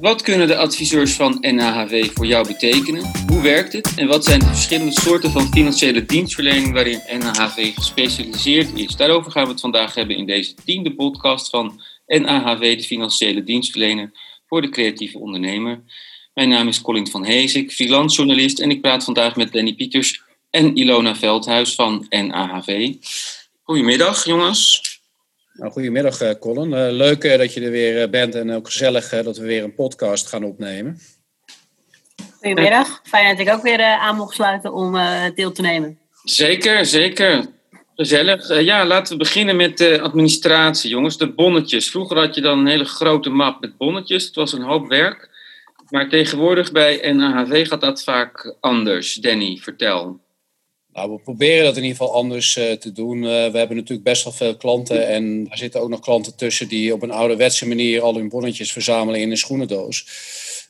Wat kunnen de adviseurs van NAHV voor jou betekenen? Hoe werkt het? En wat zijn de verschillende soorten van financiële dienstverlening waarin NAHV gespecialiseerd is? Daarover gaan we het vandaag hebben in deze tiende podcast van NAHV, de financiële dienstverlener voor de creatieve ondernemer. Mijn naam is Colin van Heesik, freelance journalist en ik praat vandaag met Danny Pieters en Ilona Veldhuis van NAHV. Goedemiddag jongens. Nou, goedemiddag uh, Colin. Uh, leuk uh, dat je er weer bent en ook gezellig dat we weer een podcast gaan opnemen. Goedemiddag. Fijn dat ik ook weer aan mocht sluiten om deel te nemen. Zeker, zeker. Gezellig. ja, laten we beginnen met de administratie, jongens. De bonnetjes. Vroeger had je dan een hele grote map met bonnetjes. Het was een hoop werk. Maar tegenwoordig bij NAHV gaat dat vaak anders. Danny, vertel. Nou, we proberen dat in ieder geval anders uh, te doen. Uh, we hebben natuurlijk best wel veel klanten. En er zitten ook nog klanten tussen die op een ouderwetse manier al hun bonnetjes verzamelen in een schoenendoos.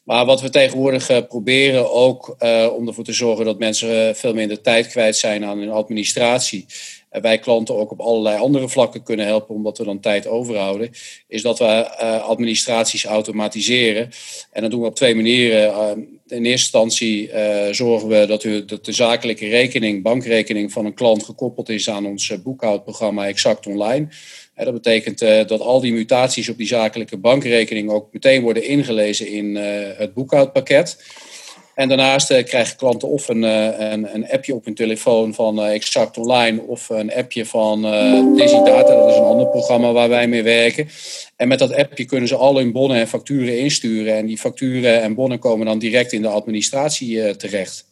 Maar wat we tegenwoordig uh, proberen ook om ervoor te zorgen dat mensen veel minder tijd kwijt zijn aan hun administratie wij klanten ook op allerlei andere vlakken kunnen helpen, omdat we dan tijd overhouden, is dat we administraties automatiseren. En dat doen we op twee manieren. In eerste instantie uh, zorgen we dat, u, dat de zakelijke rekening, bankrekening van een klant gekoppeld is aan ons boekhoudprogramma Exact Online. dat betekent dat al die mutaties op die zakelijke bankrekening ook meteen worden ingelezen in het boekhoudpakket. En daarnaast uh, krijgen klanten of een, uh, een, een, appje op hun telefoon van uh, Exact Online of een appje van Digidata. Dat is een ander programma waar wij mee werken. En met dat appje kunnen ze al hun bonnen en facturen insturen. En die facturen en bonnen komen dan direct in de administratie terecht.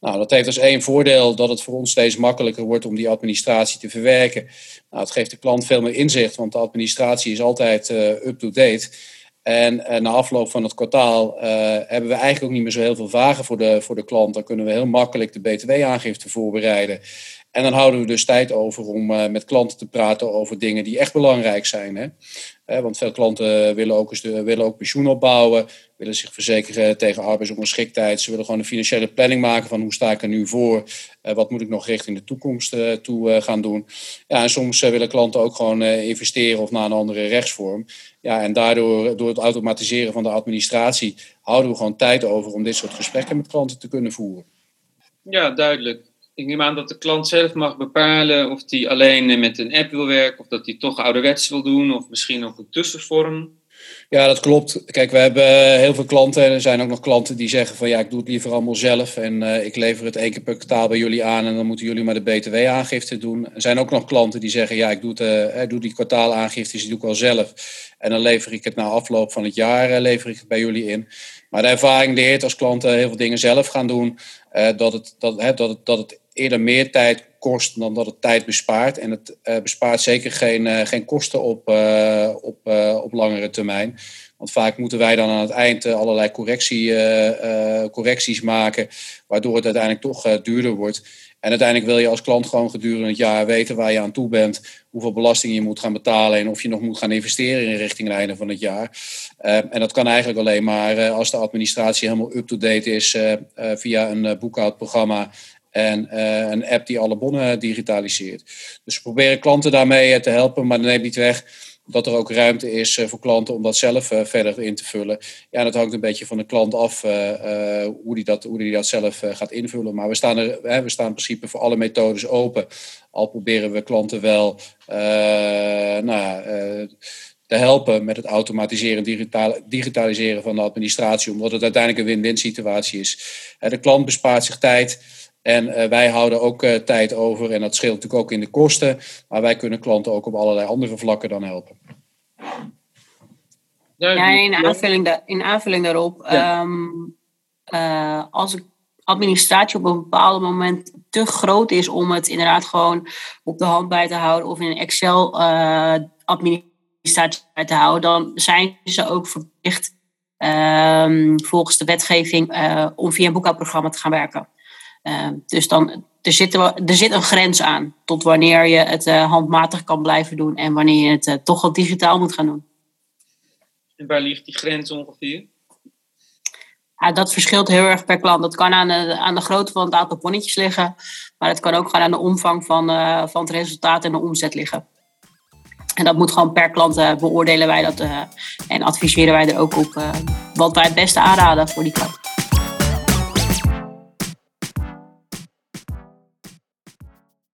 Nou, dat heeft als één voordeel dat het voor ons steeds makkelijker wordt om die administratie te verwerken. Nou, het geeft de klant veel meer inzicht, want de administratie is altijd up-to-date. En uh, na afloop van het kwartaal uh, hebben we eigenlijk ook niet meer zo heel veel vragen voor de, voor de klant. Dan kunnen we heel makkelijk de BTW-aangifte voorbereiden. En dan houden we dus tijd over om uh, met klanten te praten over dingen die echt belangrijk zijn. Hè? want veel klanten willen ook, eens willen ook pensioen opbouwen, willen zich verzekeren tegen arbeidsongeschiktheid. Ze willen gewoon een financiële planning maken van hoe sta ik er nu voor, uh, wat moet ik nog richting de toekomst toe gaan doen. Ja, en soms willen klanten ook gewoon investeren of naar een andere rechtsvorm. Ja, en daardoor, door het automatiseren van de administratie, houden we gewoon tijd over om dit soort gesprekken met klanten te kunnen voeren. Ja, duidelijk. Ik neem aan dat de klant zelf mag bepalen of hij alleen met een app wil werken, of dat hij toch ouderwets wil doen, of misschien nog een tussenvorm. Ja, dat klopt. Kijk, we hebben heel veel klanten en er zijn ook nog klanten die zeggen van ja, ik doe het liever allemaal zelf en uh, ik lever het één keer per kwartaal bij jullie aan en dan moeten jullie maar de btw-aangifte doen. Er zijn ook nog klanten die zeggen ja, ik doe, het, uh, doe die kwartaalaangiftes, die doe ik wel zelf en dan lever ik het na afloop van het jaar uh, lever ik het bij jullie in. Maar de ervaring leert als klanten heel veel dingen zelf gaan doen, dat, het, dat, hè, dat, dat het eerder meer tijd kost dan dat het tijd bespaart. En het uh, bespaart zeker geen, uh, geen kosten op, uh, op, op langere termijn. Want vaak moeten wij dan aan het eind allerlei correctie, correcties maken, waardoor het uiteindelijk toch duurder wordt. En uiteindelijk wil je als klant gewoon gedurende het jaar weten waar je aan toe bent, hoeveel belasting je moet gaan betalen en of je nog moet gaan investeren in richting het einde van het jaar. en dat kan eigenlijk alleen maar als de administratie helemaal up-to-date is via een boekhoudprogramma en uh, een app die alle bonnen digitaliseert. Dus we proberen klanten daarmee eh, te helpen, maar dat neemt niet weg dat er ook ruimte is uh, voor klanten om dat zelf verder in te vullen. Ja, dat hangt een beetje van de klant af hoe die dat, hoe die dat zelf gaat invullen. Maar we staan, er, we staan in principe voor alle methodes open. Al proberen we klanten wel nou, te helpen met het automatiseren en digitaliseren van de administratie, omdat het uiteindelijk een win-win situatie is. de klant bespaart zich tijd. En uh, wij houden ook uh, tijd over en dat scheelt natuurlijk ook in de kosten. Maar wij kunnen klanten ook op allerlei andere vlakken dan helpen. Ja, in aanvulling, da in aanvulling daarop. Ja. Um, uh, als administratie op een bepaald moment te groot is om het inderdaad gewoon op de hand bij te houden of in een Excel administratie bij te houden, dan zijn ze ook verplicht um, volgens de wetgeving om via een boekhoudprogramma te gaan werken. Ehm, dus dan, er, zit, er, er zit een grens aan tot wanneer je het uh, handmatig kan blijven doen en wanneer je het uh, toch al digitaal moet gaan doen. En waar ligt die grens ongeveer? Ja, dat verschilt heel erg per klant. Dat kan aan de, aan de grootte van het aantal bonnetjes liggen, maar het kan ook gewoon aan de omvang van, uh, van het resultaat en de omzet liggen. En dat moet gewoon per klant beoordelen wij dat en adviseren wij er ook op wat wij het beste aanraden voor die klant.